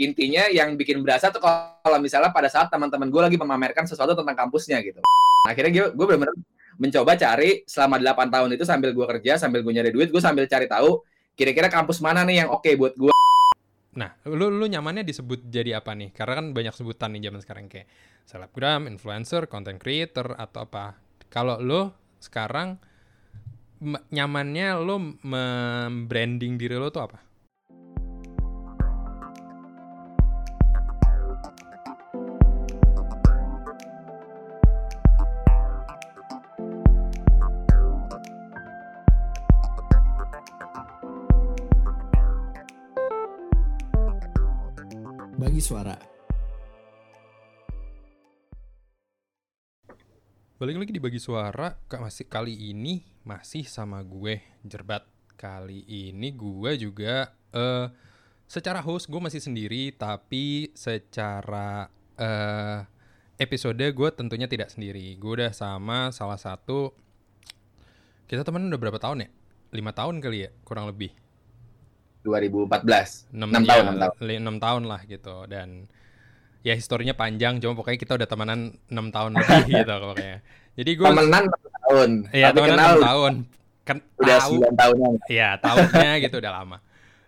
intinya yang bikin berasa tuh kalau misalnya pada saat teman-teman gue lagi memamerkan sesuatu tentang kampusnya gitu akhirnya gue gue benar-benar mencoba cari selama 8 tahun itu sambil gue kerja sambil gue nyari duit gue sambil cari tahu kira-kira kampus mana nih yang oke okay buat gue Nah, lu lu nyamannya disebut jadi apa nih? Karena kan banyak sebutan nih zaman sekarang kayak selebgram, influencer, content creator atau apa. Kalau lu sekarang nyamannya lu membranding diri lu tuh apa? Bagi suara. Balik lagi di bagi suara, masih kali ini masih sama gue Jerbat. Kali ini gue juga uh, secara host gue masih sendiri, tapi secara uh, episode gue tentunya tidak sendiri. Gue udah sama salah satu kita temen udah berapa tahun ya? Lima tahun kali ya, kurang lebih. 2014. 6, 6 tahun, ya, 6 tahun. 6 tahun lah gitu dan ya historinya panjang cuma pokoknya kita udah temenan 6 tahun lebih gitu pokoknya. Jadi gue temenan 6 tahun. Iya, temenan kenal 6 tahun. Kan udah tahu, 9 tahunan. Iya, tahunnya gitu udah lama.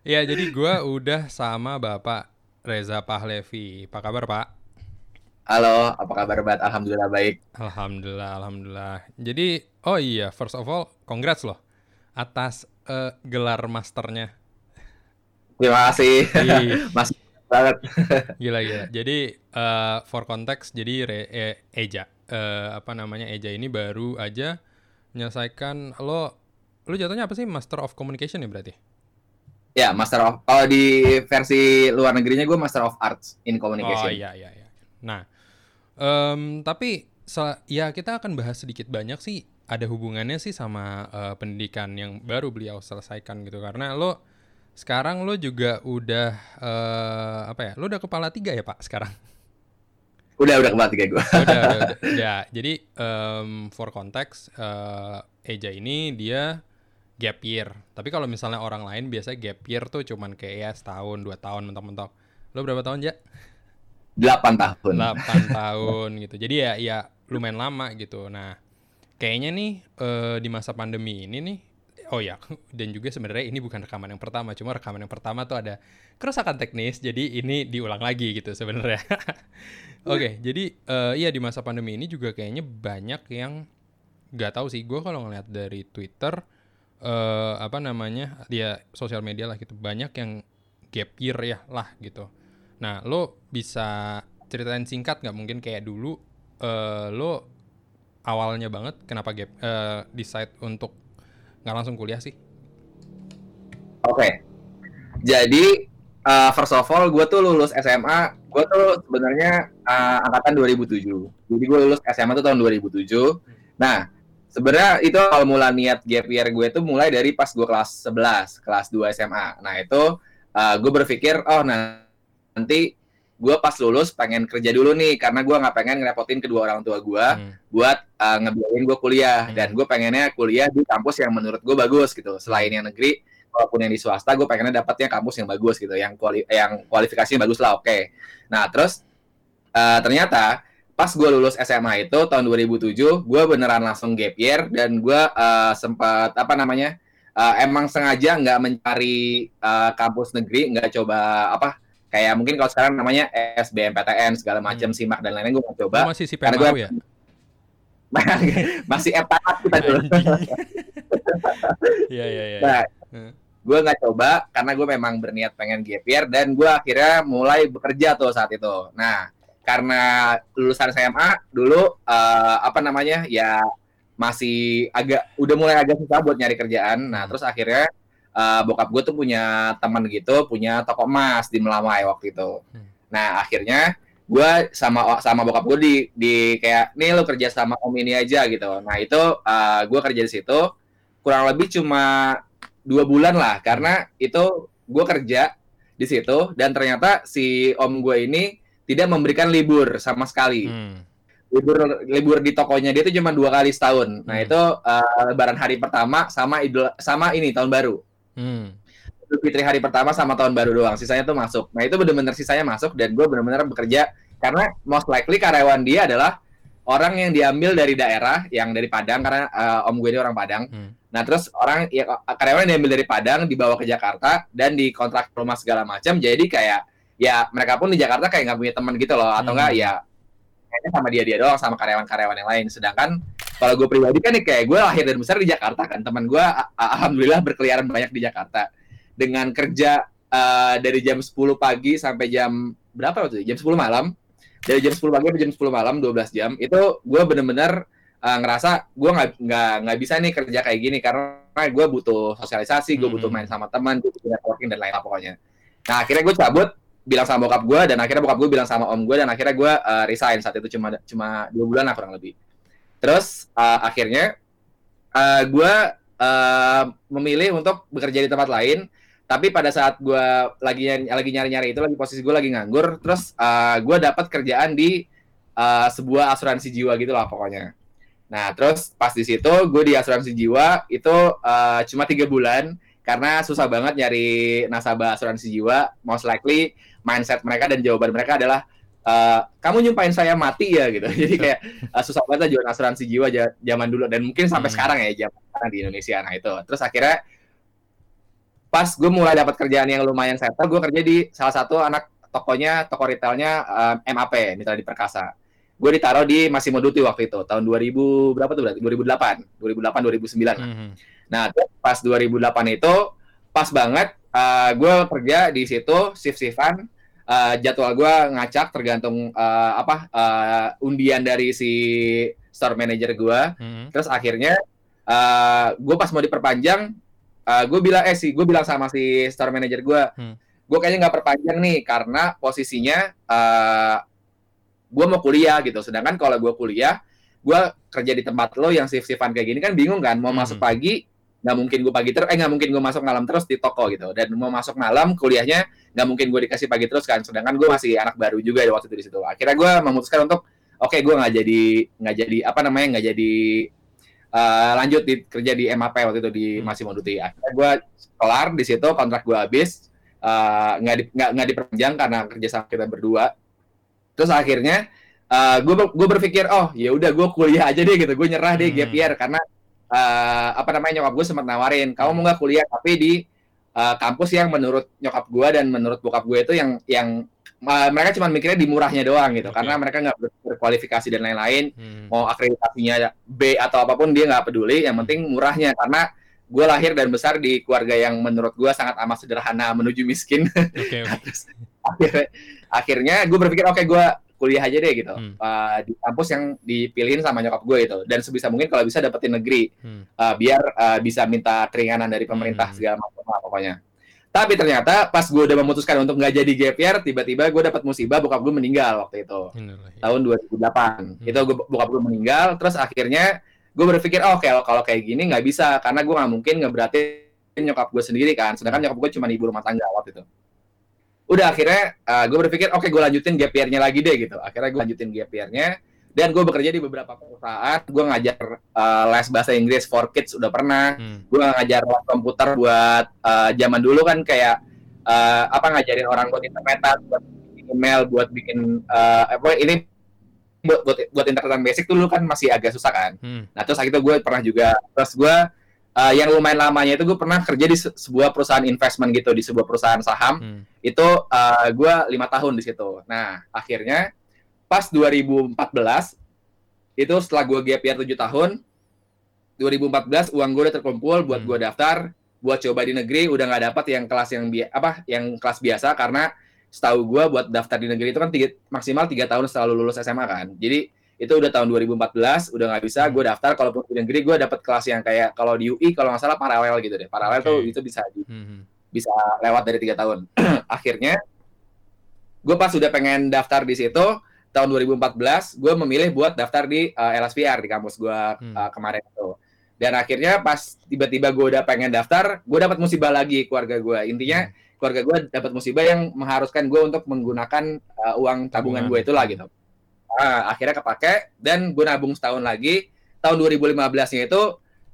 Iya, jadi gue udah sama Bapak Reza Pahlevi. Apa kabar, Pak? Halo, apa kabar, Bat? Alhamdulillah baik. Alhamdulillah, alhamdulillah. Jadi, oh iya, first of all, congrats loh atas uh, gelar masternya Terima kasih. Mas banget. gila gila. Jadi uh, for context jadi Re, e, Eja uh, apa namanya Eja ini baru aja menyelesaikan lo lo jatuhnya apa sih Master of Communication ya berarti? Ya, Master of kalau di versi luar negerinya gue Master of Arts in Communication. Oh iya iya iya. Nah, um, tapi ya kita akan bahas sedikit banyak sih ada hubungannya sih sama uh, pendidikan yang baru beliau selesaikan gitu karena lo sekarang lo juga udah uh, apa ya? Lo udah kepala tiga ya pak sekarang? Udah udah kepala tiga gue. udah, udah, udah, udah. Jadi um, for context, uh, Eja ini dia gap year. Tapi kalau misalnya orang lain biasa gap year tuh cuman kayak ya setahun, dua tahun mentok-mentok. Lo berapa tahun ya? Delapan tahun. Delapan tahun gitu. Jadi ya ya lumayan lama gitu. Nah kayaknya nih uh, di masa pandemi ini nih oh ya dan juga sebenarnya ini bukan rekaman yang pertama cuma rekaman yang pertama tuh ada kerusakan teknis jadi ini diulang lagi gitu sebenarnya. Oke okay, jadi uh, iya di masa pandemi ini juga kayaknya banyak yang nggak tahu sih. Gue kalau ngeliat dari twitter uh, apa namanya dia sosial media lah gitu banyak yang gap year ya lah gitu. Nah lo bisa ceritain singkat nggak? Mungkin kayak dulu uh, lo awalnya banget kenapa gap uh, decide untuk nggak langsung kuliah sih? Oke, okay. jadi uh, first of all, gue tuh lulus SMA, gue tuh sebenarnya uh, angkatan 2007. Jadi gue lulus SMA tuh tahun 2007. Nah, sebenarnya itu awal mula niat gap year gue tuh mulai dari pas gue kelas 11, kelas 2 SMA. Nah, itu uh, gue berpikir, oh nah, nanti gue pas lulus pengen kerja dulu nih karena gue nggak pengen ngerepotin kedua orang tua gue hmm. buat uh, ngebiayain gue kuliah hmm. dan gue pengennya kuliah di kampus yang menurut gue bagus gitu selain yang negeri walaupun yang di swasta gue pengennya dapatnya kampus yang bagus gitu yang kuali yang kualifikasinya bagus lah oke okay. nah terus uh, ternyata pas gue lulus SMA itu tahun 2007 gue beneran langsung gap year dan gue uh, sempat apa namanya uh, emang sengaja nggak mencari uh, kampus negeri nggak coba apa kayak mungkin kalau sekarang namanya SBMPTN segala macam hmm. simak dan lain-lain gue mau coba. Lu masih si karena gue ya? masih etat kita dulu. Iya iya iya. Nah, gue nggak coba karena gue memang berniat pengen gap year dan gue akhirnya mulai bekerja tuh saat itu. Nah, karena lulusan SMA dulu uh, apa namanya ya masih agak udah mulai agak susah buat nyari kerjaan. Nah, hmm. terus akhirnya uh, bokap gue tuh punya teman gitu, punya toko emas di Melamai waktu itu. Hmm. Nah akhirnya gue sama sama bokap gue di di kayak nih lo kerja sama om ini aja gitu. Nah itu uh, eh, gue kerja di situ kurang lebih cuma dua bulan lah karena itu gue kerja di situ dan ternyata si om gue ini tidak memberikan libur sama sekali. Hmm. Libur libur di tokonya dia itu cuma dua kali setahun. Nah hmm. itu uh, Lebaran hari pertama sama idul sama ini tahun baru. Hmm. Idul Fitri hari pertama sama tahun baru doang. Sisanya tuh masuk. Nah itu bener-bener sisanya masuk dan gue bener-bener bekerja karena most likely karyawan dia adalah orang yang diambil dari daerah yang dari Padang karena uh, om gue ini orang Padang. Hmm. Nah terus orang ya karyawan yang diambil dari Padang dibawa ke Jakarta dan dikontrak rumah segala macam. Jadi kayak ya mereka pun di Jakarta kayak nggak punya teman gitu loh atau enggak hmm. ya kayaknya sama dia dia doang sama karyawan-karyawan yang lain. Sedangkan kalau gue pribadi kan nih kayak gue lahir dan besar di Jakarta kan. Teman gue alhamdulillah berkeliaran banyak di Jakarta. Dengan kerja uh, dari jam 10 pagi sampai jam berapa waktu itu? Jam 10 malam. Dari jam 10 pagi sampai jam 10 malam 12 jam itu gue bener-bener uh, ngerasa gue nggak nggak nggak bisa nih kerja kayak gini. Karena gue butuh sosialisasi gue butuh main sama teman gue butuh networking dan lain-lain pokoknya. Nah akhirnya gue cabut bilang sama bokap gue dan akhirnya bokap gue bilang sama om gue dan akhirnya gue uh, resign. Saat itu cuma cuma dua bulan lah kurang lebih terus uh, akhirnya uh, gue uh, memilih untuk bekerja di tempat lain. Tapi pada saat gue lagi lagi nyari nyari itu lagi posisi gue lagi nganggur terus uh, gue dapat kerjaan di uh, sebuah asuransi jiwa gitu lah pokoknya. Nah terus pas di situ gue di asuransi jiwa itu uh, cuma tiga bulan karena susah banget nyari nasabah asuransi jiwa. Most likely mindset mereka dan jawaban mereka adalah uh, kamu nyumpain saya mati ya gitu jadi kayak uh, susah banget jual asuransi jiwa zaman dulu dan mungkin sampai hmm. sekarang ya zaman sekarang di Indonesia nah itu terus akhirnya pas gue mulai dapat kerjaan yang lumayan settle, gue kerja di salah satu anak tokonya, toko retailnya um, MAP, Mitra di Perkasa. Gue ditaruh di Massimo Dutti waktu itu, tahun 2000 berapa tuh berarti? 2008, 2008, 2009. Mm -hmm. Nah, pas 2008 itu pas banget uh, gue kerja di situ shift-shiftan uh, jadwal gue ngacak tergantung uh, apa uh, undian dari si store manager gue. Mm -hmm. Terus akhirnya uh, gue pas mau diperpanjang uh, gue bilang eh sih gue bilang sama si store manager gue hmm. gue kayaknya nggak perpanjang nih karena posisinya uh, gue mau kuliah gitu sedangkan kalau gue kuliah gue kerja di tempat lo yang shift shiftan kayak gini kan bingung kan mau hmm. masuk pagi nggak mungkin gue pagi terus eh nggak mungkin gue masuk malam terus di toko gitu dan mau masuk malam kuliahnya nggak mungkin gue dikasih pagi terus kan sedangkan gue masih anak baru juga waktu itu di situ akhirnya gue memutuskan untuk oke okay, gue nggak jadi nggak jadi apa namanya nggak jadi uh, lanjut di kerja di MAP waktu itu di hmm. Massimo Dutti. Akhirnya gue kelar di situ kontrak gue habis eh, nggak uh, di, nggak nggak diperpanjang karena kerja sama kita berdua. Terus akhirnya uh, gue gue berpikir oh ya udah gue kuliah aja deh gitu gue nyerah deh hmm. gap year karena uh, apa namanya nyokap gue sempat nawarin kamu mau nggak kuliah tapi di uh, kampus yang menurut nyokap gue dan menurut bokap gue itu yang yang mereka cuma mikirnya di murahnya doang gitu okay. karena mereka nggak berkualifikasi dan lain-lain hmm. mau akreditasinya B atau apa pun dia nggak peduli yang penting murahnya karena gue lahir dan besar di keluarga yang menurut gue sangat amat sederhana menuju miskin okay, okay. Terus, akhirnya akhirnya gue berpikir oke okay, gue kuliah aja deh gitu hmm. uh, di kampus yang dipilihin sama nyokap gue itu dan sebisa mungkin kalau bisa dapetin negeri hmm. uh, biar uh, bisa minta keringanan dari pemerintah hmm. segala macam pokoknya tapi ternyata pas gue udah memutuskan untuk nggak jadi gap year, tiba-tiba gue dapat musibah bokap gue meninggal waktu itu. Inilah. Tahun 2008. Hmm. Itu gue, bokap gue meninggal, terus akhirnya gue berpikir, oh kalau kalau kayak gini nggak bisa, karena gue nggak mungkin ngeberatin nyokap gue sendiri kan. Sedangkan nyokap gue cuma ibu rumah tangga waktu itu. Udah akhirnya uh, gue berpikir, oke okay, gue lanjutin gap year-nya lagi deh gitu. Akhirnya gue lanjutin gap year-nya dan gue bekerja di beberapa perusahaan gue ngajar uh, les bahasa Inggris for kids udah pernah hmm. gue ngajar komputer buat uh, zaman dulu kan kayak uh, apa ngajarin orang buat internetan buat email buat bikin uh, apa ini buat buat, buat internetan basic dulu kan masih agak susah kan hmm. nah terus akhirnya gue pernah juga terus gue uh, yang lumayan lamanya itu gue pernah kerja di se sebuah perusahaan investment gitu di sebuah perusahaan saham hmm. itu uh, gue lima tahun di situ nah akhirnya pas 2014 itu setelah gue gap year 7 tahun 2014 uang gue udah terkumpul buat hmm. gue daftar buat coba di negeri udah nggak dapat yang kelas yang bi apa yang kelas biasa karena setahu gue buat daftar di negeri itu kan tiga, maksimal tiga tahun setelah lulus SMA kan jadi itu udah tahun 2014 udah nggak bisa hmm. gue daftar kalau di negeri gue dapat kelas yang kayak kalau di UI kalau nggak salah paralel gitu deh paralel okay. tuh itu bisa di, hmm, hmm. bisa lewat dari tiga tahun akhirnya gue pas udah pengen daftar di situ tahun 2014 gue memilih buat daftar di uh, eh, LSPR di kampus gue hmm. uh, kemarin itu dan akhirnya pas tiba-tiba gue udah pengen daftar gue dapat musibah lagi keluarga gue intinya hmm. keluarga gue dapat musibah yang mengharuskan gue untuk menggunakan uh, uang tabungan gue itulah gitu nah, akhirnya kepake dan gue nabung setahun lagi tahun 2015 nya itu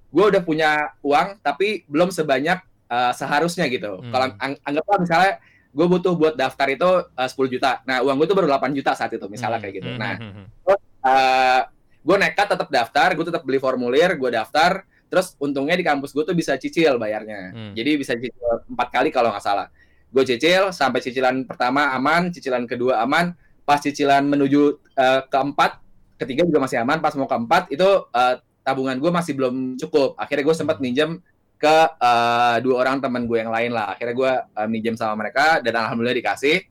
gue udah punya uang tapi belum sebanyak uh, seharusnya gitu. Hmm. Kalau ang- anggaplah misalnya gue butuh buat daftar itu uh, 10 juta. Nah, uang gue tuh baru 8 juta saat itu misalnya Hmm, kayak gitu. hmm, Nah, hmm, hmm. uh, gue nekat tetap daftar, gue tetap beli formulir, gue daftar, terus untungnya di kampus gue tuh bisa cicil bayarnya. Hmm. Jadi bisa cicil empat kali kalau nggak salah. Gue cicil sampai cicilan pertama aman, cicilan kedua aman, pas cicilan menuju uh, keempat, ketiga juga masih aman, pas mau keempat itu uh, tabungan gue masih belum cukup. Akhirnya gue sempat minjem ke uh, dua orang teman gue yang lain lah. Akhirnya gue uh, minjem sama mereka dan alhamdulillah dikasih.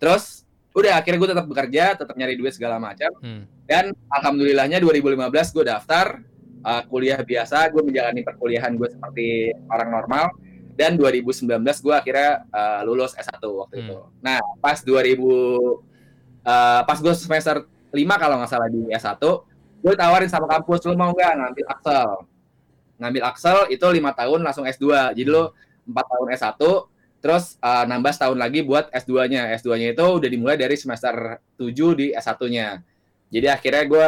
Terus udah akhirnya gue tetap bekerja, tetap nyari duit segala macam. Hmm. Dan alhamdulillahnya 2015 gue daftar uh, kuliah biasa, gue menjalani perkuliahan gue seperti orang normal. Dan 2019 gue akhirnya uh, lulus S1 waktu Hmm. itu. Nah, pas 2000 uh, pas gue semester 5 kalau nggak salah di S1, gue tawarin sama kampus, lu mau nggak ngambil Axel? Ngambil Axel itu lima tahun langsung S2. Jadi lu 4 tahun S1, terus uh, nambah setahun lagi buat S2-nya. S2-nya itu udah dimulai dari semester 7 di S1-nya. Jadi akhirnya gue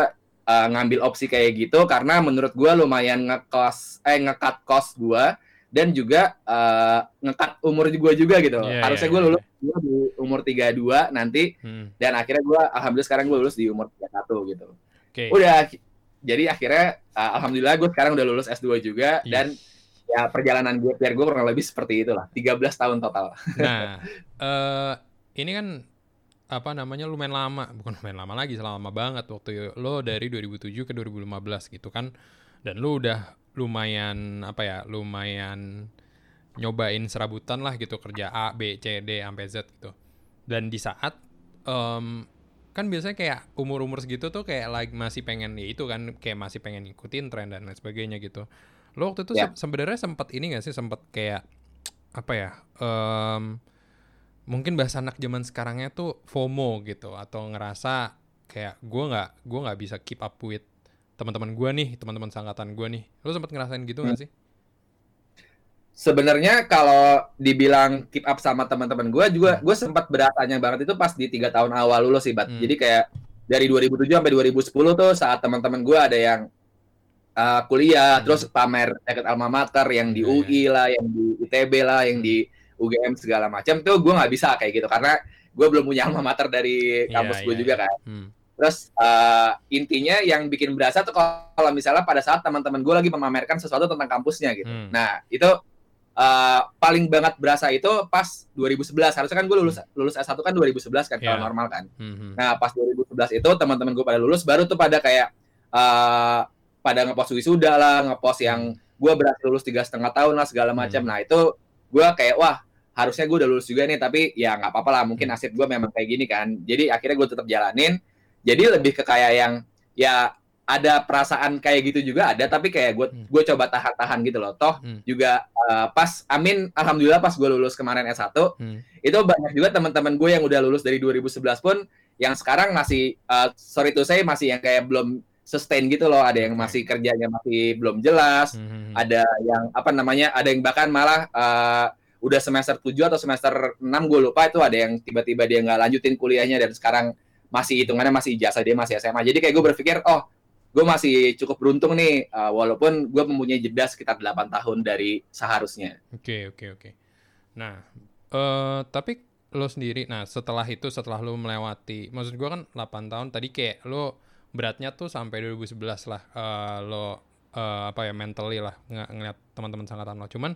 uh, ngambil opsi kayak gitu karena menurut gue lumayan ngekos eh ngekat kos gue dan juga uh, ngekat umur gue juga gitu. Iya, Harusnya iya, gue iya. lulus gua di umur 32 nanti Hmm. dan akhirnya gue alhamdulillah sekarang gue lulus di umur 31 gitu. Oke. Udah jadi akhirnya uh, alhamdulillah gue sekarang udah lulus S2 juga Yes. dan ya perjalanan gue biar gue kurang lebih seperti itulah 13 tahun total. Nah, eh ini kan apa namanya lumayan lama, bukan lumayan lama lagi, selama banget waktu lo dari 2007 ke 2015 gitu kan. Dan lo udah lumayan apa ya, lumayan nyobain serabutan lah gitu kerja A, B, C, D sampai Z gitu. Dan di saat em, kan biasanya kayak umur-umur segitu tuh kayak lagi masih pengen ya itu kan kayak masih pengen ngikutin tren dan lain sebagainya gitu. Lo waktu itu Ya. se- sebenarnya sempat ini gak sih sempat kayak apa ya? em, mungkin bahasa anak zaman sekarangnya tuh FOMO gitu atau ngerasa kayak gue nggak gue nggak bisa keep up with teman-teman gue nih teman-teman sangkatan gue nih lo sempat ngerasain gitu Hmm. gak sih Sebenarnya kalau dibilang keep up sama teman-teman gue juga gue sempat beratanya banget itu pas di tiga tahun awal lulus sih, Bat. Hmm. Jadi kayak dari 2007 sampai 2010 tuh saat teman-teman gue ada yang uh, kuliah, Hmm. terus pamer jaket alma mater yang di Iya, UI lah, yang di ITB lah, yang di UGM segala macam tuh gue nggak bisa kayak gitu karena gue belum punya alma mater dari Iya, kampus gue iya, juga iya. kan. Hmm. Terus uh, intinya yang bikin berasa tuh kalau misalnya pada saat teman-teman gue lagi memamerkan sesuatu tentang kampusnya gitu. Hmm. Nah itu uh, paling banget berasa itu pas 2011. Harusnya kan gue lulus lulus S1 kan 2011 kan kalau Iya. normal kan. Hmm, hmm. Nah pas 2011 itu teman-teman gue pada lulus baru tuh pada kayak uh, pada ngepost wisuda lah, ngepost yang gue berhasil lulus tiga setengah tahun lah segala macam. Hmm. Nah itu gue kayak wah harusnya gue udah lulus juga nih tapi ya nggak apa-apa lah mungkin Hmm. nasib gue memang kayak gini kan. Jadi akhirnya gue tetap jalanin. Jadi lebih ke kayak yang ya ada perasaan kayak gitu juga ada tapi kayak gue Hmm. gue coba tahan-tahan gitu loh. Toh Hmm. juga uh, pas Amin alhamdulillah pas gue lulus kemarin S1 Hmm. itu banyak juga teman-teman gue yang udah lulus dari 2011 pun yang sekarang masih uh, sorry to say masih yang kayak belum sustain gitu loh ada yang Oke. masih kerjanya masih belum jelas Hmm, hmm, hmm. ada yang apa namanya ada yang bahkan malah uh, udah semester 7 atau semester 6 gue lupa itu ada yang tiba-tiba dia nggak lanjutin kuliahnya dan sekarang masih hitungannya masih ijazah dia masih SMA jadi kayak gue berpikir oh gue masih cukup beruntung nih uh, walaupun gue mempunyai jeda sekitar 8 tahun dari seharusnya Oke, oke, oke. Nah, eh tapi lo sendiri, nah setelah itu, setelah lo melewati, maksud gua kan 8 tahun, tadi kayak lo beratnya tuh sampai 2011 lah, eh, lo eh, apa ya, mentally lah, ng ngeliat teman-teman sangkatan lo. Cuman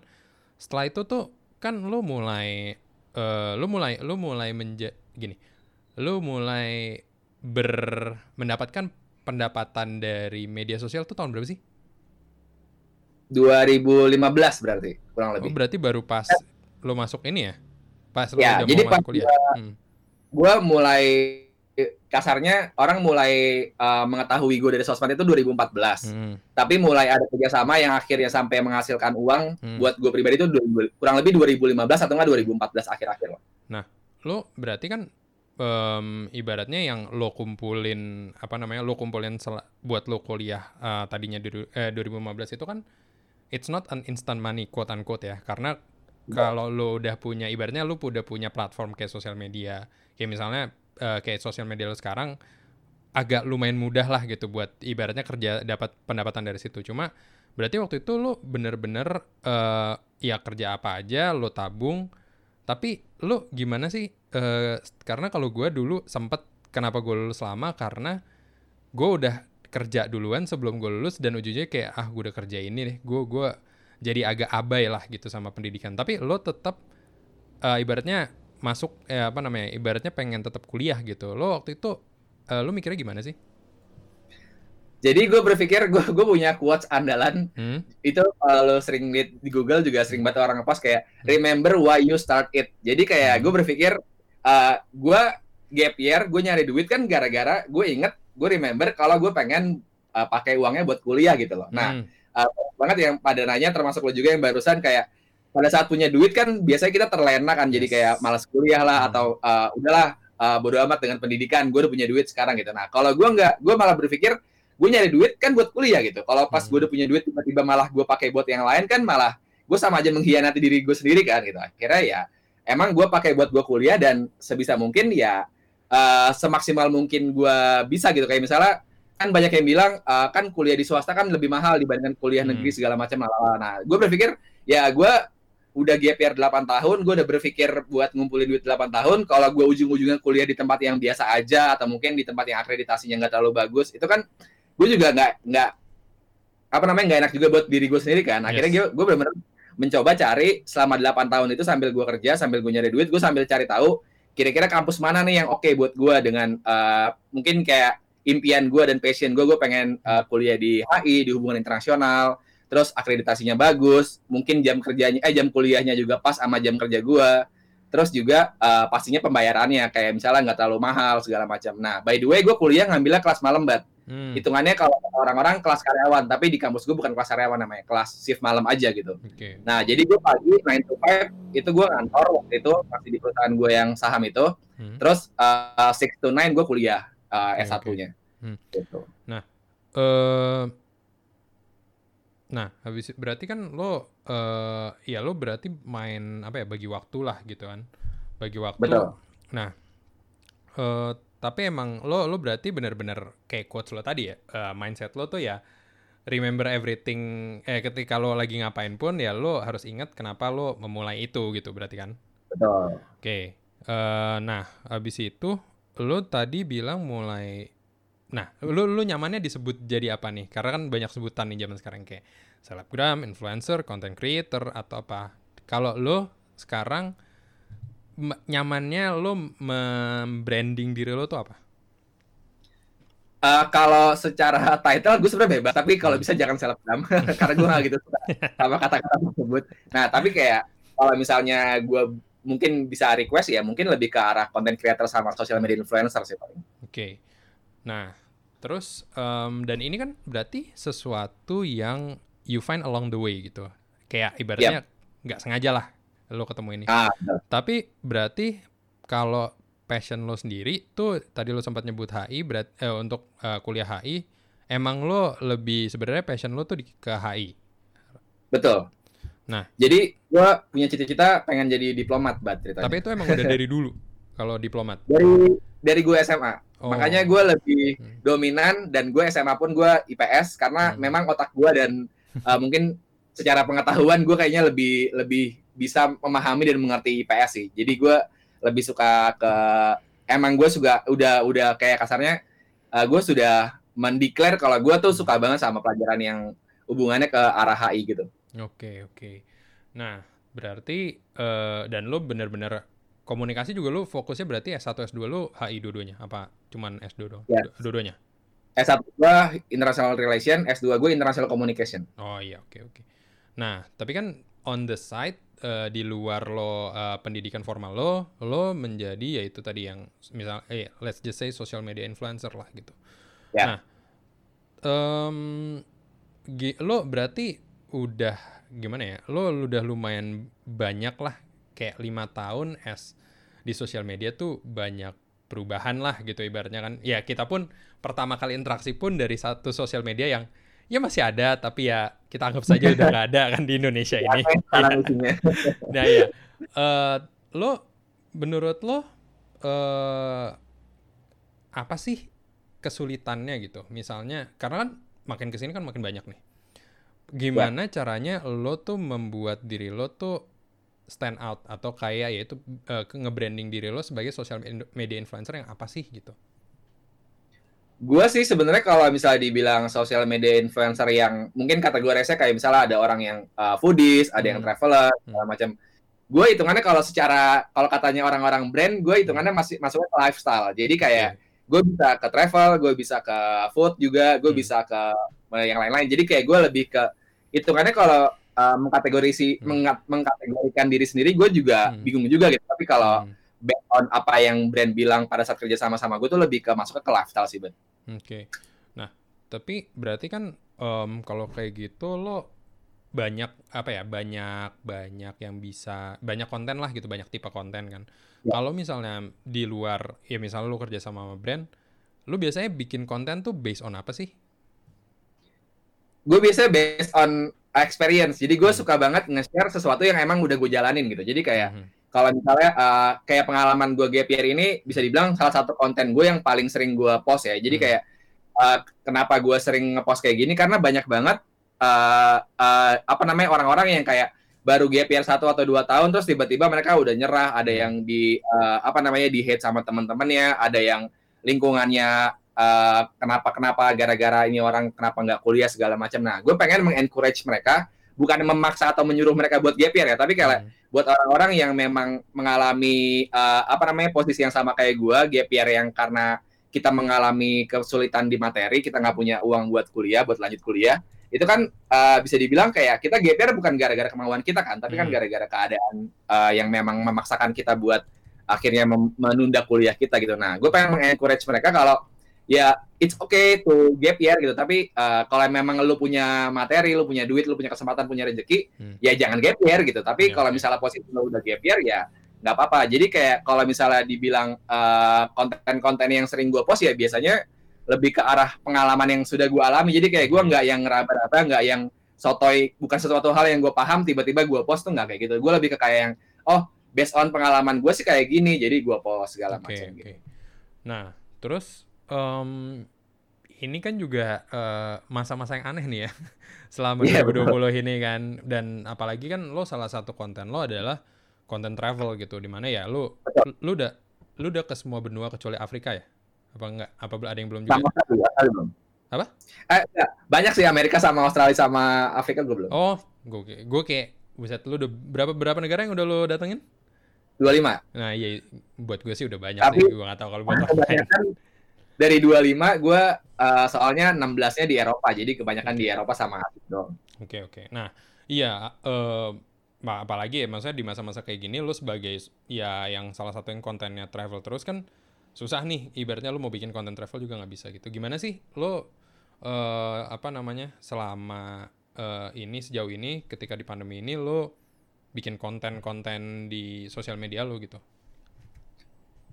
setelah itu tuh, kan lo mulai, eh lo mulai, lo mulai menja, gini, lo mulai ber, mendapatkan pendapatan dari media sosial tuh tahun berapa sih? 2015 berarti kurang Oh, lebih berarti baru pas lo masuk ini ya? Pas lo Ya, udah jadi mau masuk kuliah? Hmm. gue mulai kasarnya orang mulai uh, mengetahui gue dari sosmed itu 2014 Hmm. tapi mulai ada kerjasama yang akhirnya sampai menghasilkan uang Hmm. buat gue pribadi itu 2000 kurang lebih 2015 atau enggak 2014 akhir-akhir lah. Lo berarti kan em, ibaratnya yang lo kumpulin apa namanya lo kumpulin buat lo kuliah eh, tadinya di, eh, 2015 itu kan it's not an instant money quote unquote ya karena kalau lo udah punya ibaratnya lo udah punya platform kayak sosial media kayak misalnya eh, kayak sosial media lo sekarang agak lumayan mudah lah gitu buat ibaratnya kerja dapat pendapatan dari situ. Cuma berarti waktu itu lo bener-bener uh, ya kerja apa aja lo tabung. Tapi lo gimana sih? Uh, karena kalau gue dulu sempet kenapa gue lulus lama karena gue udah kerja duluan sebelum gue lulus dan ujungnya kayak ah gue udah kerja ini deh. Gue gue jadi agak abai lah gitu sama pendidikan. Tapi lo tetap uh, ibaratnya masuk eh apa namanya? Ibaratnya pengen tetap kuliah gitu. Lo waktu itu uh, lu mikirnya gimana sih? Jadi gue berpikir gue gue punya quotes andalan hmm? itu kalau sering lihat di Google juga sering banget orang ngepost kayak hmm. remember why you start it. Jadi kayak hmm. gue berpikir uh, gue gap year gue nyari duit kan gara-gara gue inget gue remember kalau gue pengen uh, pakai uangnya buat kuliah gitu loh. Nah hmm. uh, banget yang pada nanya termasuk lo juga yang barusan kayak pada saat punya duit kan biasanya kita terlena kan yes. jadi kayak malas kuliah lah hmm. atau uh, udahlah uh, bodo amat dengan pendidikan gue udah punya duit sekarang gitu nah kalau gue nggak gue malah berpikir gue nyari duit kan buat kuliah gitu kalau pas hmm. gue udah punya duit tiba-tiba malah gue pakai buat yang lain kan malah gue sama aja mengkhianati diri gue sendiri kan gitu akhirnya ya emang gue pakai buat gue kuliah dan sebisa mungkin ya uh, semaksimal mungkin gue bisa gitu kayak misalnya kan banyak yang bilang uh, kan kuliah di swasta kan lebih mahal dibandingkan kuliah negeri hmm. segala macam nah gue berpikir ya gue udah GPR 8 tahun, gue udah berpikir buat ngumpulin duit 8 tahun. Kalau gue ujung-ujungnya kuliah di tempat yang biasa aja atau mungkin di tempat yang akreditasinya nggak terlalu bagus, itu kan gue juga nggak nggak apa namanya nggak enak juga buat diri gue sendiri kan. Akhirnya yes. gue gue benar-benar mencoba cari selama 8 tahun itu sambil gue kerja, sambil gue nyari duit, gue sambil cari tahu kira-kira kampus mana nih yang oke okay buat gue dengan uh, mungkin kayak impian gue dan passion gue, gue pengen uh, kuliah di HI, di hubungan internasional, terus akreditasinya bagus, mungkin jam kerjanya eh jam kuliahnya juga pas sama jam kerja gua. Terus juga uh, pastinya pembayarannya kayak misalnya nggak terlalu mahal segala macam. Nah, by the way gue kuliah ngambilnya kelas malam, Bat. Hmm. Hitungannya kalau orang-orang kelas karyawan, tapi di kampus gue bukan kelas karyawan namanya, kelas shift malam aja gitu. Okay. Nah, jadi gue pagi 9 to 5 itu gue ngantor waktu itu masih di perusahaan gue yang saham itu. Hmm. Terus uh, eh, 6 to 9 gue kuliah uh, S1-nya. Okay. Hmm. Gitu. Nah, uh, Nah, habis berarti kan lo uh, ya lo berarti main apa ya bagi waktu lah gitu kan. Bagi waktu. Betul. Nah, uh, tapi emang lo lo berarti benar-benar kayak quotes lo tadi ya, uh, mindset lo tuh ya remember everything eh ketika lo lagi ngapain pun ya lo harus ingat kenapa lo memulai itu gitu berarti kan. Betul. Oke. Okay. Uh, nah, habis itu lo tadi bilang mulai Nah, lu lu nyamannya disebut jadi apa nih? Karena kan banyak sebutan nih zaman sekarang kayak selebgram, influencer, content creator atau apa. Kalau lu sekarang nyamannya lu membranding diri lu tuh apa? Uh, kalau secara title gue sebenarnya bebas, tapi kalau bisa jangan selebgram karena gue gak gitu sama kata-kata tersebut. Nah, tapi kayak kalau misalnya gue mungkin bisa request ya mungkin lebih ke arah content creator sama social media influencer sih paling. Oke. Okay. Nah, Terus um, dan ini kan berarti sesuatu yang you find along the way gitu. Kayak ibaratnya nggak yep. sengaja lah lo ketemu ini. Ah, Tapi berarti kalau passion lo sendiri tuh tadi lo sempat nyebut HI berat eh, untuk uh, kuliah HI emang lo lebih sebenarnya passion lo tuh di, ke HI. Betul. Nah, jadi gua punya cita-cita pengen jadi diplomat, bat ceritanya. Tapi itu emang udah dari dulu kalau diplomat. Dari dari gue SMA. Oh. Makanya gue lebih hmm. dominan dan gue SMA pun gue IPS karena hmm. memang otak gue dan uh, mungkin secara pengetahuan gue kayaknya lebih lebih bisa memahami dan mengerti IPS sih. Jadi gue lebih suka ke emang gue juga udah udah kayak kasarnya uh, gue sudah mendeklar kalau gue tuh suka banget sama pelajaran yang hubungannya ke arah HI gitu. Oke okay, oke. Okay. Nah berarti uh, dan lo bener-bener komunikasi juga lu fokusnya berarti S1 S2 lu HI dua-duanya apa cuman S2 doang? Yes. Dua-duanya. S1 gua International Relation, S2 gue International Communication. Oh iya, oke okay, oke. Okay. Nah, tapi kan on the side uh, di luar lo uh, pendidikan formal lo, lo menjadi yaitu tadi yang misal eh let's just say social media influencer lah gitu. Yeah. Nah, um, lo berarti udah gimana ya? Lo udah lumayan banyak lah kayak lima tahun as di sosial media tuh banyak perubahan lah gitu ibaratnya kan ya kita pun pertama kali interaksi pun dari satu sosial media yang ya masih ada tapi ya kita anggap saja udah gak ada kan di Indonesia ini ya. nah ya uh, lo menurut lo uh, apa sih kesulitannya gitu. Misalnya karena kan makin ke sini kan makin banyak nih. Gimana caranya lo tuh membuat diri lo tuh stand out atau kayak yaitu uh, nge-branding diri lo sebagai social media influencer yang apa sih gitu? Gue sih sebenarnya kalau misalnya dibilang social media influencer yang mungkin kategorinya kayak misalnya ada orang yang uh, foodies, ada yang Hmm. traveler, Hmm. segala macam. Gue hitungannya kalau secara kalau katanya orang-orang brand, gue hitungannya masih masuknya ke lifestyle. Jadi kayak gue bisa ke travel, gue bisa ke food juga, gue Hmm. bisa ke yang lain-lain. Jadi kayak gue lebih ke hitungannya kalau uh, mengkategorisi Hmm. mengkategorikan diri sendiri, gue juga Hmm. bingung juga gitu. Tapi kalau Hmm. Based on apa yang brand bilang pada saat kerja sama sama gue tuh lebih ke masuk ke lifestyle sih, Ben. Oke. Nah, tapi berarti kan em, kalau kayak gitu lo banyak apa ya? Banyak banyak yang bisa banyak konten lah gitu, banyak tipe konten kan. Ya. Kalau misalnya di luar ya misalnya lo kerja sama sama brand, lo biasanya bikin konten tuh based on apa sih? gue biasanya based on experience. Jadi gue Hmm. suka banget nge-share sesuatu yang emang udah gue jalanin gitu. Jadi kayak Mhm. Kalau misalnya uh, kayak pengalaman gue gap year ini bisa dibilang salah satu konten gue yang paling sering gue post ya. Jadi Hmm. kayak uh, kenapa gue sering ngepost kayak gini karena banyak banget uh, uh, apa namanya orang-orang yang kayak baru gap year satu atau dua tahun terus tiba-tiba mereka udah nyerah. Ada Hmm. yang di uh, apa namanya di hate sama teman-temannya. Ada yang lingkungannya uh, kenapa kenapa gara-gara ini orang kenapa nggak kuliah segala macam. Nah, gue pengen mengencourage mereka bukan memaksa atau menyuruh mereka buat gap year ya, tapi kayak Hmm. buat orang-orang yang memang mengalami uh, apa namanya posisi yang sama kayak gue, gap year yang karena kita mengalami kesulitan di materi, kita nggak punya uang buat kuliah, buat lanjut kuliah, itu kan uh, bisa dibilang kayak kita gap year bukan gara-gara kemauan kita kan, tapi kan Hmm. gara-gara keadaan uh, yang memang memaksakan kita buat akhirnya menunda kuliah kita gitu. Nah, gue pengen mengencourage mereka kalau ya it's okay to gap year gitu, tapi uh, kalau memang lu punya materi, lu punya duit, lu punya kesempatan, punya rezeki, Hmm. ya jangan gap year gitu. Tapi Ya, kalau misalnya posisi lu udah gap year ya nggak apa-apa. Jadi kayak kalau misalnya dibilang uh, konten-konten yang sering gue post ya biasanya lebih ke arah pengalaman yang sudah gue alami. Jadi kayak gue nggak yang ngeraba-raba, nggak yang sotoy, bukan sesuatu hal yang gue paham tiba-tiba gue post tuh nggak kayak gitu. Gue lebih ke kayak yang oh based on pengalaman gue sih kayak gini, jadi gue post segala Oke, macam oke. gitu. Nah, terus em, ini kan juga eh, masa-masa yang aneh nih ya selama Iya, 2020 ini kan dan apalagi kan lo salah satu konten lo adalah konten travel gitu di mana ya lo Betul. lu udah lu udah ke semua benua kecuali Afrika ya? Apa enggak? Apa ada yang belum juga? Sama sekali belum. Apa? Eh, enggak. banyak sih Amerika sama Australia sama Afrika gue belum. Oh, gue gue kayak buset lu udah berapa berapa negara yang udah lo datengin? 25. Nah, iya buat gue sih udah banyak Tapi- sih. Gue gak tahu kalau buat orang lain. Dari 25 gue uh, soalnya 16-nya di Eropa jadi kebanyakan di Eropa sama dong. Oke oke. Nah, iya eh ma- apalagi ya maksudnya di masa-masa kayak gini lu sebagai ya yang salah satu yang kontennya travel terus kan susah nih ibaratnya lu mau bikin konten travel juga nggak bisa gitu. Gimana sih lu eh apa namanya selama eh, ini sejauh ini ketika di pandemi ini lu bikin konten-konten di sosial media lu gitu.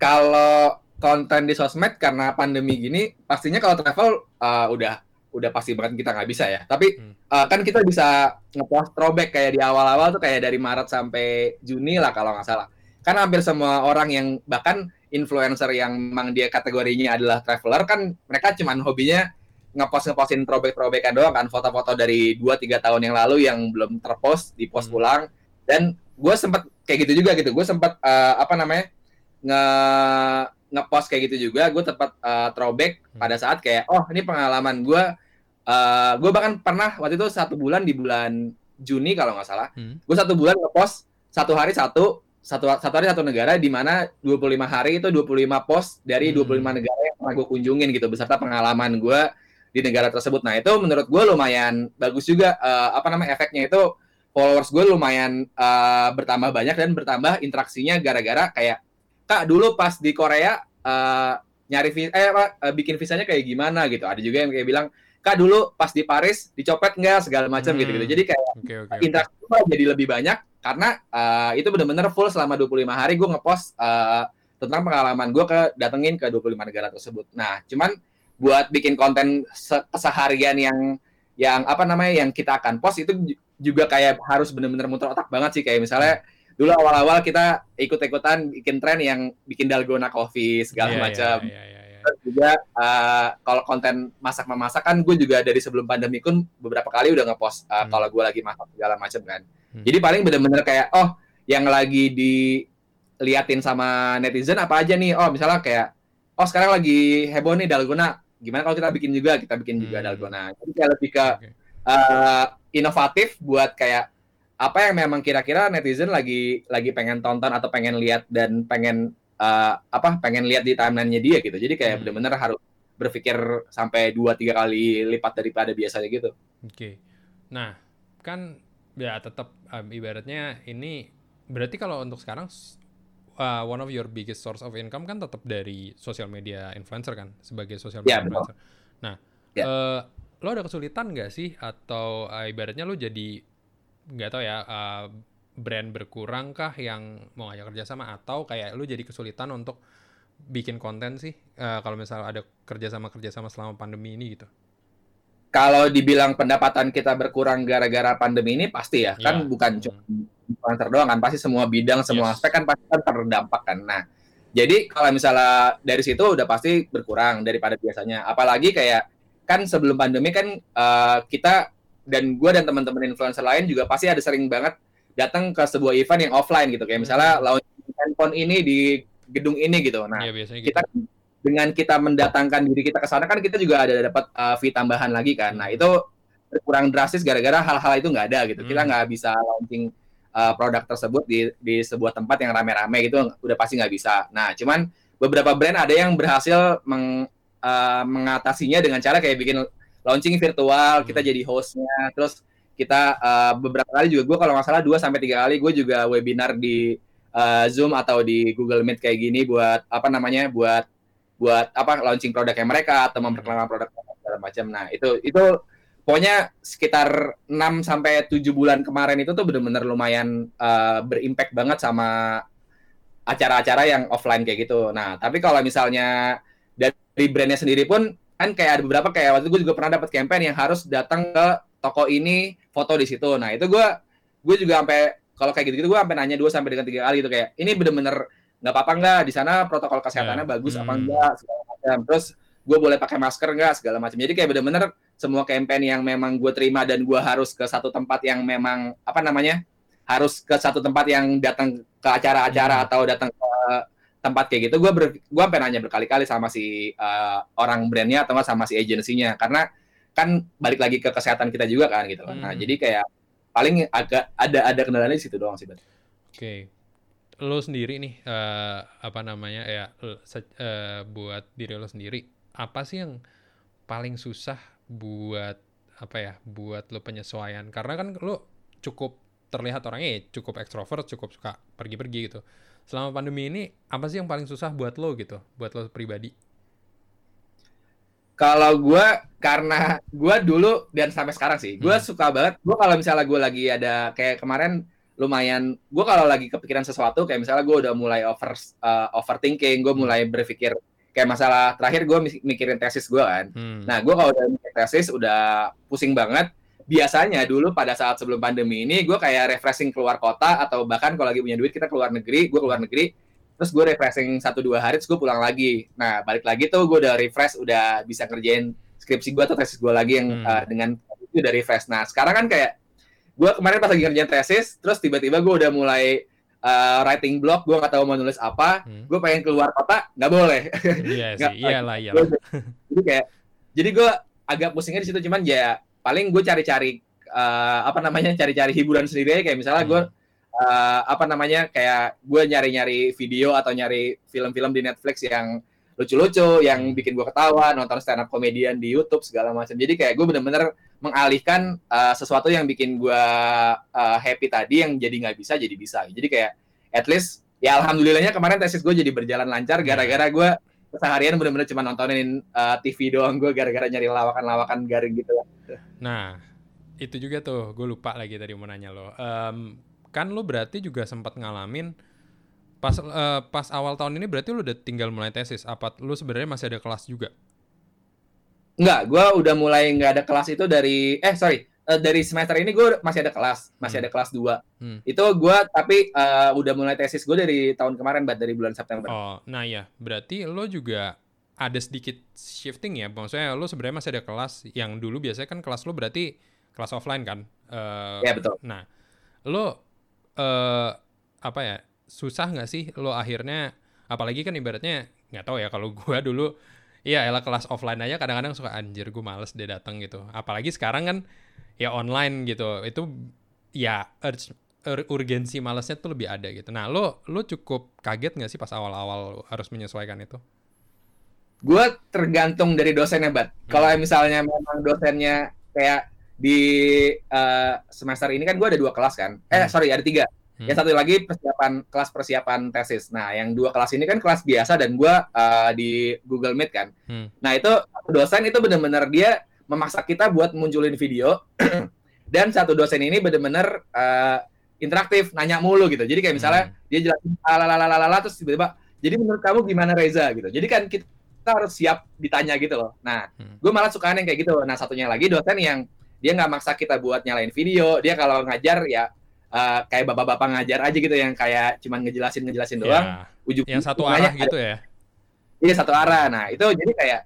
Kalau konten di sosmed karena pandemi gini pastinya kalau travel uh, udah udah pasti banget kita nggak bisa ya. Tapi Hmm. uh, kan kita bisa ngepost throwback kayak di awal-awal tuh kayak dari Maret sampai Juni lah kalau nggak salah. Kan hampir semua orang yang bahkan influencer yang memang dia kategorinya adalah traveler kan mereka cuman hobinya ngepost ngepostin throwback throwbackan doang kan foto-foto dari 2-3 tahun yang lalu yang belum terpost di post Hmm. ulang dan gue sempet kayak gitu juga gitu gue sempet uh, apa namanya nge ngepost kayak gitu juga gue tempat uh, throwback Hmm. pada saat kayak oh ini pengalaman gue uh, gue bahkan pernah waktu itu satu bulan di bulan Juni kalau nggak salah Hmm. gue satu bulan ngepost satu hari satu satu satu hari satu negara di mana 25 hari itu 25 post dari Hmm. 25 negara yang pernah gue kunjungin gitu beserta pengalaman gue di negara tersebut. Nah itu menurut gue lumayan bagus juga uh, apa namanya efeknya itu followers gue lumayan uh, bertambah banyak dan bertambah interaksinya gara-gara kayak kak dulu pas di Korea uh, nyari vi- eh apa uh, bikin visanya kayak gimana gitu. Ada juga yang kayak bilang kak dulu pas di Paris dicopet nggak segala macam Hmm. gitu-gitu. Jadi kayak oke. oke. interaksi gue jadi lebih banyak karena uh, itu benar-benar full selama 25 hari gue ngepost uh, tentang pengalaman gue ke datengin ke 25 negara tersebut. Nah, cuman buat bikin konten se- keseharian yang yang apa namanya yang kita akan post itu ju- juga kayak harus benar-benar muter otak banget sih kayak misalnya dulu awal-awal kita ikut-ikutan bikin tren yang bikin dalgona coffee segala Iya, iya, macam iya, iya, iya. Terus juga uh, kalau konten masak memasak kan gue juga dari sebelum pandemi pun beberapa kali udah ngepost uh, Hmm. kalau gue lagi masak segala macam kan. Hmm. Jadi paling bener-bener kayak oh yang lagi diliatin sama netizen apa aja nih? Oh misalnya kayak oh sekarang lagi heboh nih dalgona. Gimana kalau kita bikin juga? Kita bikin juga Hmm. dalgona. Jadi kayak lebih ke Oke. uh, inovatif buat kayak apa yang memang kira-kira netizen lagi lagi pengen tonton atau pengen lihat dan pengen uh, apa pengen lihat di timelinenya dia gitu. Jadi kayak Hmm. bener-bener harus berpikir sampai dua tiga kali lipat daripada biasanya gitu. Oke. Nah, kan ya tetap um, ibaratnya ini berarti kalau untuk sekarang uh, one of your biggest source of income kan tetap dari sosial media influencer kan sebagai sosial Ya, media betul. influencer. Nah, Ya. eh, lo ada kesulitan nggak sih atau uh, ibaratnya lo jadi nggak tahu ya uh, brand berkurang kah yang mau ngajak kerjasama atau kayak lo jadi kesulitan untuk bikin konten sih eh, kalau misalnya ada kerjasama kerjasama selama pandemi ini gitu. Kalau dibilang pendapatan kita berkurang gara-gara pandemi ini pasti ya, kan Ya. bukan cuma influencer doang kan, pasti semua bidang, semua Yes. aspek kan pasti kan terdampak kan. Nah, jadi kalau misalnya dari situ udah pasti berkurang daripada biasanya. Apalagi kayak kan sebelum pandemi kan eh, kita dan gue dan teman-teman influencer lain juga pasti ada sering banget datang ke sebuah event yang offline gitu. Kayak misalnya Hmm. launching handphone ini di gedung ini gitu. Nah, Iya biasanya gitu. kita dengan kita mendatangkan diri kita ke sana kan kita juga ada dapat uh, fee tambahan lagi kan. Nah itu berkurang drastis gara-gara hal-hal itu nggak ada gitu. Kita Hmm. nggak bisa launching uh, produk tersebut di di sebuah tempat yang rame-rame gitu udah pasti nggak bisa. Nah cuman beberapa brand ada yang berhasil meng, uh, mengatasinya dengan cara kayak bikin launching virtual, kita Hmm. jadi hostnya, terus kita uh, beberapa kali juga gue kalau nggak salah 2 sampai tiga kali gue juga webinar di uh, Zoom atau di Google Meet kayak gini buat apa namanya buat buat apa launching produknya mereka atau memperkenalkan produk segala macam. Nah, itu itu pokoknya sekitar 6 sampai 7 bulan kemarin itu tuh bener-bener lumayan uh, berimpact banget sama acara-acara yang offline kayak gitu. Nah, tapi kalau misalnya dari brandnya sendiri pun kan kayak ada beberapa kayak waktu itu gue juga pernah dapat campaign yang harus datang ke toko ini foto di situ. Nah, itu gue gue juga sampai kalau kayak gitu-gitu gue sampai nanya dua sampai dengan tiga kali gitu kayak ini bener-bener nggak apa-apa nggak di sana protokol kesehatannya Ya. bagus apa Hmm. enggak segala macam terus gue boleh pakai masker nggak segala macam jadi kayak bener-bener semua campaign yang memang gue terima dan gue harus ke satu tempat yang memang apa namanya harus ke satu tempat yang datang ke acara-acara Hmm. atau datang ke tempat kayak gitu gue ber, gue sampai nanya berkali-kali sama si uh, orang brandnya atau sama si agensinya karena kan balik lagi ke kesehatan kita juga kan gitu kan. nah Hmm. jadi kayak paling agak ada ada kendalanya di situ doang sih. Oke. Lo sendiri nih eh, apa namanya ya eh, buat diri lo sendiri apa sih yang paling susah buat apa ya buat lo penyesuaian karena kan lo cukup terlihat orangnya ya cukup ekstrovert cukup suka pergi-pergi gitu selama pandemi ini apa sih yang paling susah buat lo gitu buat lo pribadi Kalau gue karena gue dulu dan sampai sekarang sih, gue Hmm. suka banget. Gue kalau misalnya gue lagi ada kayak kemarin lumayan, gue kalau lagi kepikiran sesuatu kayak misalnya gue udah mulai over uh, overthinking, gue Hmm. mulai berpikir kayak masalah terakhir gue mikirin tesis gue kan. Hmm. Nah gue kalau udah mikir tesis udah pusing banget. Biasanya dulu pada saat sebelum pandemi ini gue kayak refreshing keluar kota atau bahkan kalau lagi punya duit kita keluar negeri, gue keluar negeri terus gue refreshing satu dua hari terus gue pulang lagi. Nah balik lagi tuh gue udah refresh udah bisa kerjain skripsi gue atau tesis gue lagi yang Hmm. uh, dengan itu udah refresh. Nah sekarang kan kayak gue kemarin pas lagi ngerjain tesis terus tiba-tiba gue udah mulai uh, writing blog gue nggak tahu mau nulis apa Hmm. gue pengen keluar kota nggak boleh. Iya sih iyalah iyalah. Jadi kayak jadi gue agak pusingnya di situ cuman ya paling gue cari-cari uh, apa namanya cari-cari hiburan sendiri kayak misalnya gue Hmm. uh, apa namanya kayak gue nyari-nyari video atau nyari film-film di Netflix yang lucu-lucu yang Hmm. bikin gue ketawa nonton stand up komedian di YouTube segala macam jadi kayak gue bener-bener mengalihkan uh, sesuatu yang bikin gue uh, happy tadi yang jadi nggak bisa jadi bisa jadi kayak at least ya alhamdulillahnya kemarin tesis gue jadi berjalan lancar Ya. gara-gara gue seharian bener-bener cuma nontonin uh, TV doang gue gara-gara nyari lawakan-lawakan garing gitu lah. Nah, itu juga tuh, gue lupa lagi tadi mau nanya lo. Em, kan lo berarti juga sempat ngalamin pas eh, pas awal tahun ini berarti lo udah tinggal mulai tesis. Apa lo sebenarnya masih ada kelas juga? Enggak, gue udah mulai nggak ada kelas itu dari eh sorry eh, dari semester ini gue masih ada kelas, masih Hmm. ada kelas 2 Hmm. Itu gue tapi eh, udah mulai tesis gue dari tahun kemarin, bat dari bulan September. Oh, nah ya, berarti lo juga ada sedikit shifting ya. Maksudnya lo sebenarnya masih ada kelas yang dulu biasanya kan kelas lo berarti kelas offline kan. Uh, ya betul. Nah, lo uh, apa ya susah nggak sih lo akhirnya apalagi kan ibaratnya nggak tahu ya kalau gua dulu Iya, elah kelas offline aja kadang-kadang suka anjir gue males dia datang gitu. Apalagi sekarang kan ya online gitu. Itu ya urge, ur, urgensi malesnya tuh lebih ada gitu. Nah, lo lo cukup kaget nggak sih pas awal-awal harus menyesuaikan itu? Gue tergantung dari dosennya, Bat. Hmm. Kalau misalnya memang dosennya kayak di uh, semester ini kan gue ada dua kelas kan. Eh, hmm. sorry, ada tiga Hmm. Yang satu lagi persiapan kelas persiapan tesis. Nah, yang dua kelas ini kan kelas biasa dan gue uh, di Google Meet kan. Hmm. Nah, itu dosen itu benar-benar dia memaksa kita buat munculin video. dan satu dosen ini benar-benar uh, interaktif, nanya mulu gitu. Jadi kayak misalnya hmm. dia jelasin ala terus tiba-tiba, jadi menurut kamu gimana Reza gitu. Jadi kan kita harus siap ditanya gitu loh. Nah, hmm. gue malah suka yang kayak gitu. Nah, satunya lagi dosen yang dia nggak maksa kita buat nyalain video. Dia kalau ngajar ya uh, kayak bapak-bapak ngajar aja gitu yang kayak cuman ngejelasin ngejelasin iya. doang. Yeah. Ujung yang satu arah gitu ya. Iya satu arah. Nah itu jadi kayak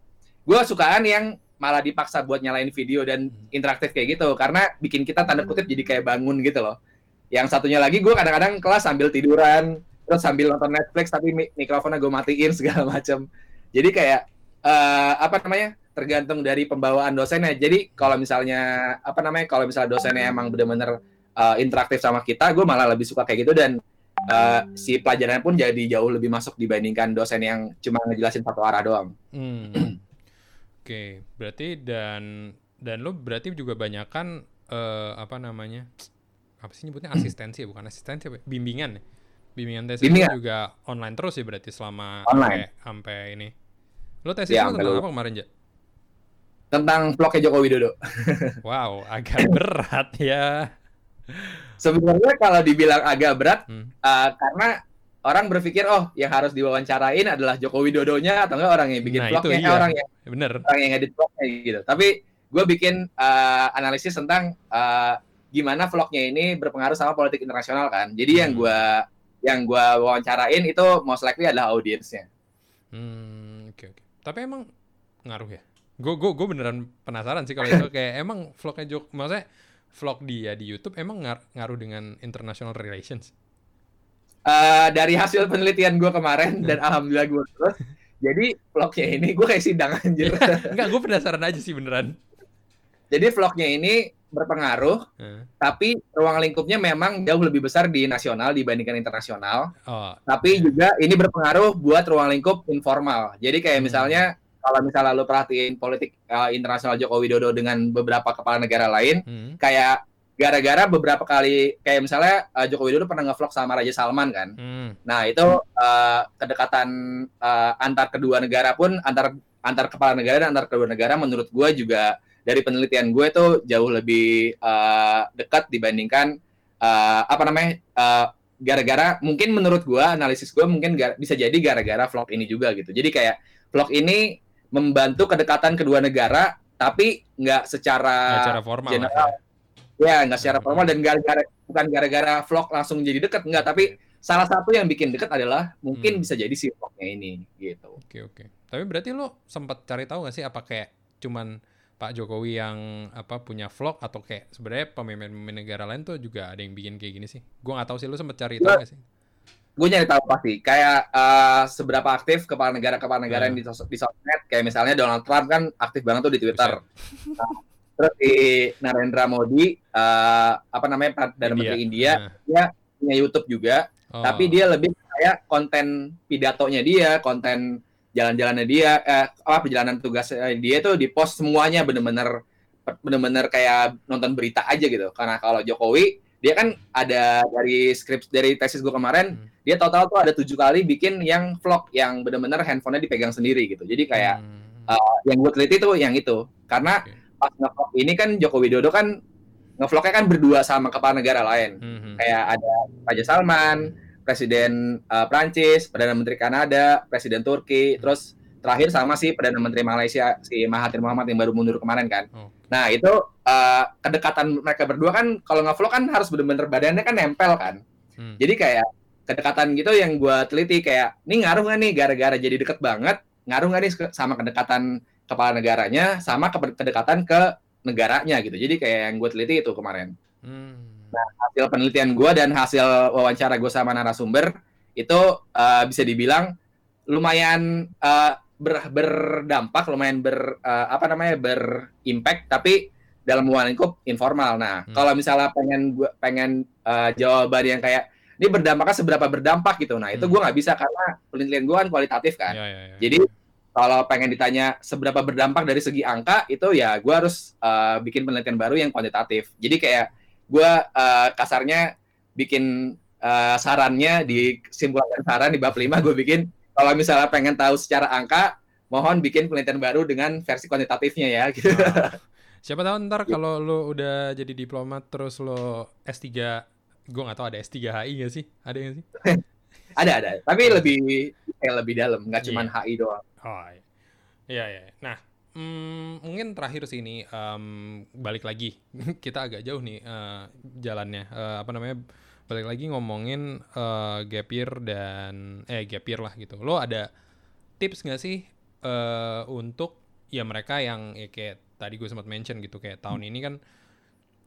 gue sukaan yang malah dipaksa buat nyalain video dan hmm. interaktif kayak gitu karena bikin kita tanda kutip jadi kayak bangun gitu loh. Yang satunya lagi gue kadang-kadang kelas sambil tiduran terus sambil nonton Netflix tapi mikrofonnya gue matiin segala macam. Jadi kayak uh, apa namanya tergantung dari pembawaan dosennya. Jadi kalau misalnya apa namanya kalau misalnya dosennya emang bener-bener uh, interaktif sama kita, gue malah lebih suka kayak gitu dan uh, si pelajarannya pun jadi jauh lebih masuk dibandingkan dosen yang cuma ngejelasin satu arah doang. Hmm. Oke, okay. berarti dan dan lo berarti juga banyak kan uh, apa namanya apa sih nyebutnya asistensi ya bukan asistensi apa? Ya? bimbingan ya bimbingan bimbingan. juga online terus ya berarti selama online. sampai ini lo tesis ya, tentang apa kemarin ja? tentang vlognya Joko Widodo wow agak berat ya Sebenarnya kalau dibilang agak berat hmm. uh, karena orang berpikir oh yang harus diwawancarain adalah Joko Widodonya atau enggak orang yang bikin nah, vlognya, iya. orang yang Bener. orang yang edit vlognya gitu. Tapi gue bikin uh, analisis tentang uh, gimana vlognya ini berpengaruh sama politik internasional kan. Jadi hmm. yang gue yang gue wawancarain itu most likely adalah audiensnya. Hmm, oke okay, oke. Okay. Tapi emang ngaruh ya? Gue gue gue beneran penasaran sih kalau itu kayak emang vlognya Joko, maksudnya vlog dia di YouTube emang ngar ngaruh dengan international relations? Uh, dari hasil penelitian gue kemarin dan alhamdulillah gue terus, jadi vlognya ini gue kayak sidang anjir. Enggak, gue penasaran aja sih beneran. Jadi vlognya ini berpengaruh, hmm. tapi ruang lingkupnya memang jauh lebih besar di nasional dibandingkan internasional. Oh, tapi juga ini berpengaruh buat ruang lingkup informal. Jadi kayak hmm. misalnya kalau misalnya lo perhatiin politik uh, internasional Joko Widodo dengan beberapa kepala negara lain, hmm. kayak gara-gara beberapa kali kayak misalnya uh, Joko Widodo pernah ngevlog sama Raja Salman kan. Hmm. Nah, itu uh, kedekatan uh, antar kedua negara pun antar antar kepala negara dan antar kedua negara menurut gue juga dari penelitian gue itu jauh lebih uh, dekat dibandingkan uh, apa namanya uh, gara-gara mungkin menurut gue analisis gue mungkin bisa jadi gara-gara vlog ini juga gitu. Jadi kayak vlog ini membantu kedekatan kedua negara tapi nggak secara, secara formal general. Ya, nggak secara formal dan gara-gara bukan gara-gara vlog langsung jadi dekat nggak, tapi salah satu yang bikin dekat adalah mungkin hmm. bisa jadi si vlognya ini gitu. Oke oke. Tapi berarti lo sempat cari tahu nggak sih apa kayak cuman Pak Jokowi yang apa punya vlog atau kayak sebenarnya pemimpin negara lain tuh juga ada yang bikin kayak gini sih? Gue nggak tahu sih lo sempat cari tahu nggak sih? gue nyari tahu pasti kayak uh, seberapa aktif kepala negara kepala negara yang di, sos di sosmed kayak misalnya Donald Trump kan aktif banget tuh di Twitter nah, terus di Narendra Modi uh, apa namanya perdana menteri India uh. dia punya YouTube juga oh. tapi dia lebih kayak konten pidatonya dia konten jalan-jalannya dia eh, apa perjalanan tugas dia tuh di post semuanya bener-bener bener-bener kayak nonton berita aja gitu karena kalau Jokowi dia kan ada dari skrip dari tesis gue kemarin hmm. dia total tuh ada tujuh kali bikin yang vlog yang benar-benar handphonenya dipegang sendiri gitu jadi kayak hmm. uh, yang gue teliti tuh yang itu karena okay. pas ngevlog ini kan Joko Widodo kan ngevlognya kan berdua sama kepala negara lain hmm. kayak ada Raja Salman Presiden uh, Prancis Perdana Menteri Kanada Presiden Turki hmm. terus terakhir sama si Perdana Menteri Malaysia si Mahathir Muhammad yang baru mundur kemarin kan. Oh. Nah itu uh, kedekatan mereka berdua kan kalau ngevlog kan harus bener-bener badannya kan nempel kan. Hmm. Jadi kayak kedekatan gitu yang gue teliti kayak ini ngaruh gak nih gara-gara jadi deket banget ngaruh nggak nih sama kedekatan kepala negaranya sama ke kedekatan ke negaranya gitu. Jadi kayak yang gue teliti itu kemarin. Hmm. Nah, hasil penelitian gue dan hasil wawancara gue sama narasumber itu uh, bisa dibilang lumayan uh, ber, berdampak, lumayan ber uh, apa namanya berimpact, tapi dalam lingkup informal. Nah, hmm. kalau misalnya pengen gua pengen uh, jawaban yang kayak ini berdampaknya seberapa berdampak gitu. Nah, itu hmm. gue nggak bisa karena penelitian gue kan kualitatif kan. Ya, ya, ya. Jadi kalau pengen ditanya seberapa berdampak dari segi angka itu ya gue harus uh, bikin penelitian baru yang kuantitatif. Jadi kayak gue uh, kasarnya bikin uh, sarannya di simpulan saran di bab 5 gue bikin kalau misalnya pengen tahu secara angka mohon bikin penelitian baru dengan versi kuantitatifnya ya gitu. Nah, siapa tahu ntar kalau lo udah jadi diplomat terus lo S3 gue nggak tahu ada S3 HI gak sih? Ada nggak sih? ada ada, tapi lebih kayak lebih dalam, nggak yeah. cuma HI doang. Oh iya, iya. iya. Nah, mm, mungkin terakhir sih ini um, balik lagi kita agak jauh nih uh, jalannya. Uh, apa namanya? Balik lagi ngomongin uh, gap year dan eh gap year lah gitu. Lo ada tips nggak sih uh, untuk ya mereka yang ya kayak tadi gue sempat mention gitu kayak tahun ini kan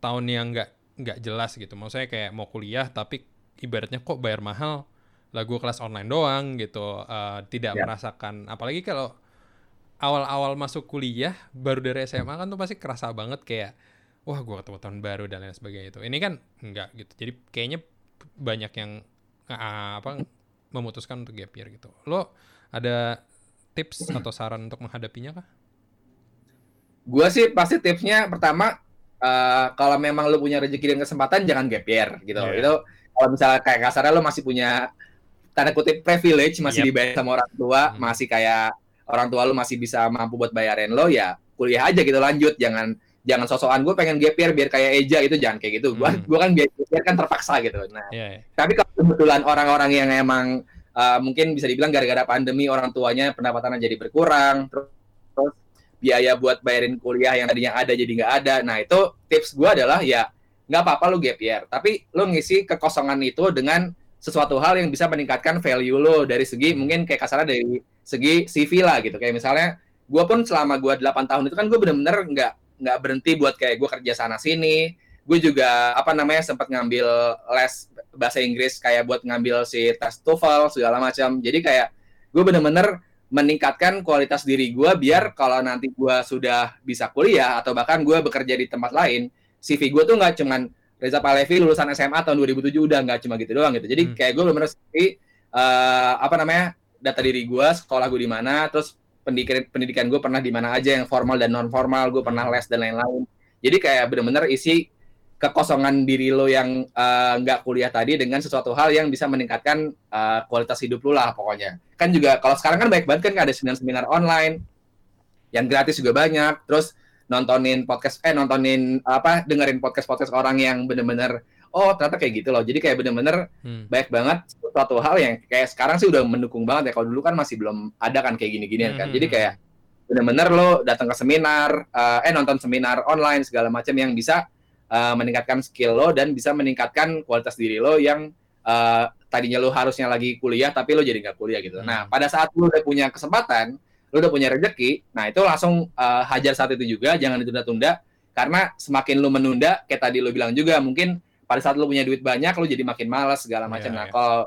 tahun yang nggak nggak jelas gitu maksudnya kayak mau kuliah tapi ibaratnya kok bayar mahal lah gue kelas online doang gitu uh, tidak yeah. merasakan apalagi kalau awal-awal masuk kuliah baru dari SMA kan tuh pasti kerasa banget kayak wah gue ketemu tahun baru dan lain sebagainya itu ini kan enggak gitu jadi kayaknya banyak yang uh, apa memutuskan untuk gap year gitu lo ada tips atau saran untuk menghadapinya kah? Gue sih pasti tipsnya pertama uh, kalau memang lo punya rezeki dan kesempatan jangan gap year gitu. Yeah. Itu kalau misalnya kayak kasarnya lo masih punya tanda kutip privilege masih yep. dibayar sama orang tua, hmm. masih kayak orang tua lo masih bisa mampu buat bayarin lo ya kuliah aja gitu lanjut jangan jangan sosokan gue pengen gap year biar kayak Eja itu jangan kayak gitu. Gue hmm. gue kan gap year kan terpaksa gitu. Nah, yeah, yeah. tapi kalau kebetulan orang-orang yang emang uh, mungkin bisa dibilang gara-gara pandemi orang tuanya pendapatannya jadi berkurang terus biaya buat bayarin kuliah yang tadinya ada jadi nggak ada. Nah itu tips gue adalah ya nggak apa-apa lu gap year, tapi lu ngisi kekosongan itu dengan sesuatu hal yang bisa meningkatkan value lo dari segi mungkin kayak kasarnya dari segi CV lah gitu. Kayak misalnya gue pun selama gue 8 tahun itu kan gue bener-bener nggak nggak berhenti buat kayak gue kerja sana sini. Gue juga apa namanya sempat ngambil les bahasa Inggris kayak buat ngambil si tes TOEFL segala macam. Jadi kayak gue bener-bener meningkatkan kualitas diri gue biar kalau nanti gue sudah bisa kuliah atau bahkan gue bekerja di tempat lain, CV gue tuh nggak cuman Reza Palevi lulusan SMA tahun 2007 udah nggak cuma gitu doang gitu. Jadi hmm. kayak gue bener-bener uh, apa namanya data diri gue, sekolah gue di mana, terus pendidikan pendidikan gue pernah di mana aja yang formal dan non formal, gue pernah les dan lain-lain. Jadi kayak bener-bener isi kekosongan diri lo yang eh, nggak uh, kuliah tadi dengan sesuatu hal yang bisa meningkatkan uh, kualitas hidup lo lah pokoknya. Kan juga kalau sekarang kan baik banget kan ada seminar-seminar online yang gratis juga banyak. Terus nontonin podcast eh nontonin apa dengerin podcast-podcast orang yang bener-bener oh ternyata kayak gitu loh. Jadi kayak bener-bener hmm. baik banget suatu hal yang kayak sekarang sih udah mendukung banget ya. Kalau dulu kan masih belum ada kan kayak gini-gini kan. hmm. kan. Jadi kayak bener-bener lo datang ke seminar uh, eh nonton seminar online segala macam yang bisa uh, meningkatkan skill lo dan bisa meningkatkan kualitas diri lo yang uh, tadinya lo harusnya lagi kuliah tapi lo jadi nggak kuliah gitu. Nah, hmm. Nah pada saat lo udah punya kesempatan, lo udah punya rezeki, nah itu langsung uh, hajar saat itu juga, jangan ditunda-tunda karena semakin lo menunda, kayak tadi lo bilang juga mungkin pada saat lo punya duit banyak lo jadi makin malas segala iya, macam. Yeah, nah yeah. kalau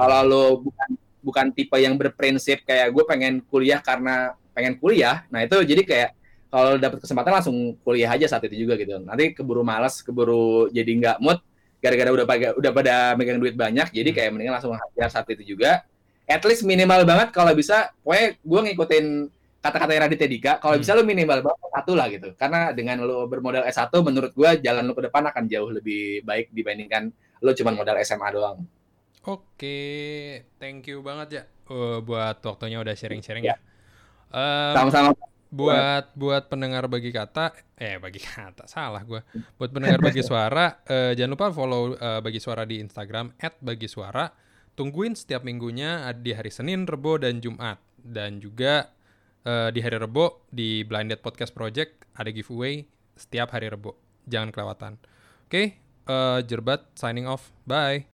kalau lo bukan bukan tipe yang berprinsip kayak gue pengen kuliah karena pengen kuliah, nah itu jadi kayak kalau dapat kesempatan langsung kuliah aja saat itu juga gitu. Nanti keburu malas, keburu jadi nggak mood gara-gara udah pada udah pada megang duit banyak, jadi hmm. kayak mendingan langsung hajar saat itu juga. At least minimal banget kalau bisa, pokoknya gue ngikutin kata-kata Raditya Dika, kalau hmm. bisa lu minimal banget satu lah gitu. Karena dengan lu bermodal S1, menurut gue jalan lu ke depan akan jauh lebih baik dibandingkan lu cuma modal SMA doang. Oke, thank you banget ya uh, buat waktunya udah sharing-sharing ya. Um, Sama-sama buat buat pendengar bagi kata eh bagi kata salah gue buat pendengar bagi suara uh, jangan lupa follow uh, bagi suara di Instagram @bagi suara tungguin setiap minggunya di hari Senin, Rebo dan Jumat dan juga uh, di hari Rebo di Blinded Podcast Project ada giveaway setiap hari Rebo. Jangan kelewatan. Oke okay, uh, Jerbat signing off. Bye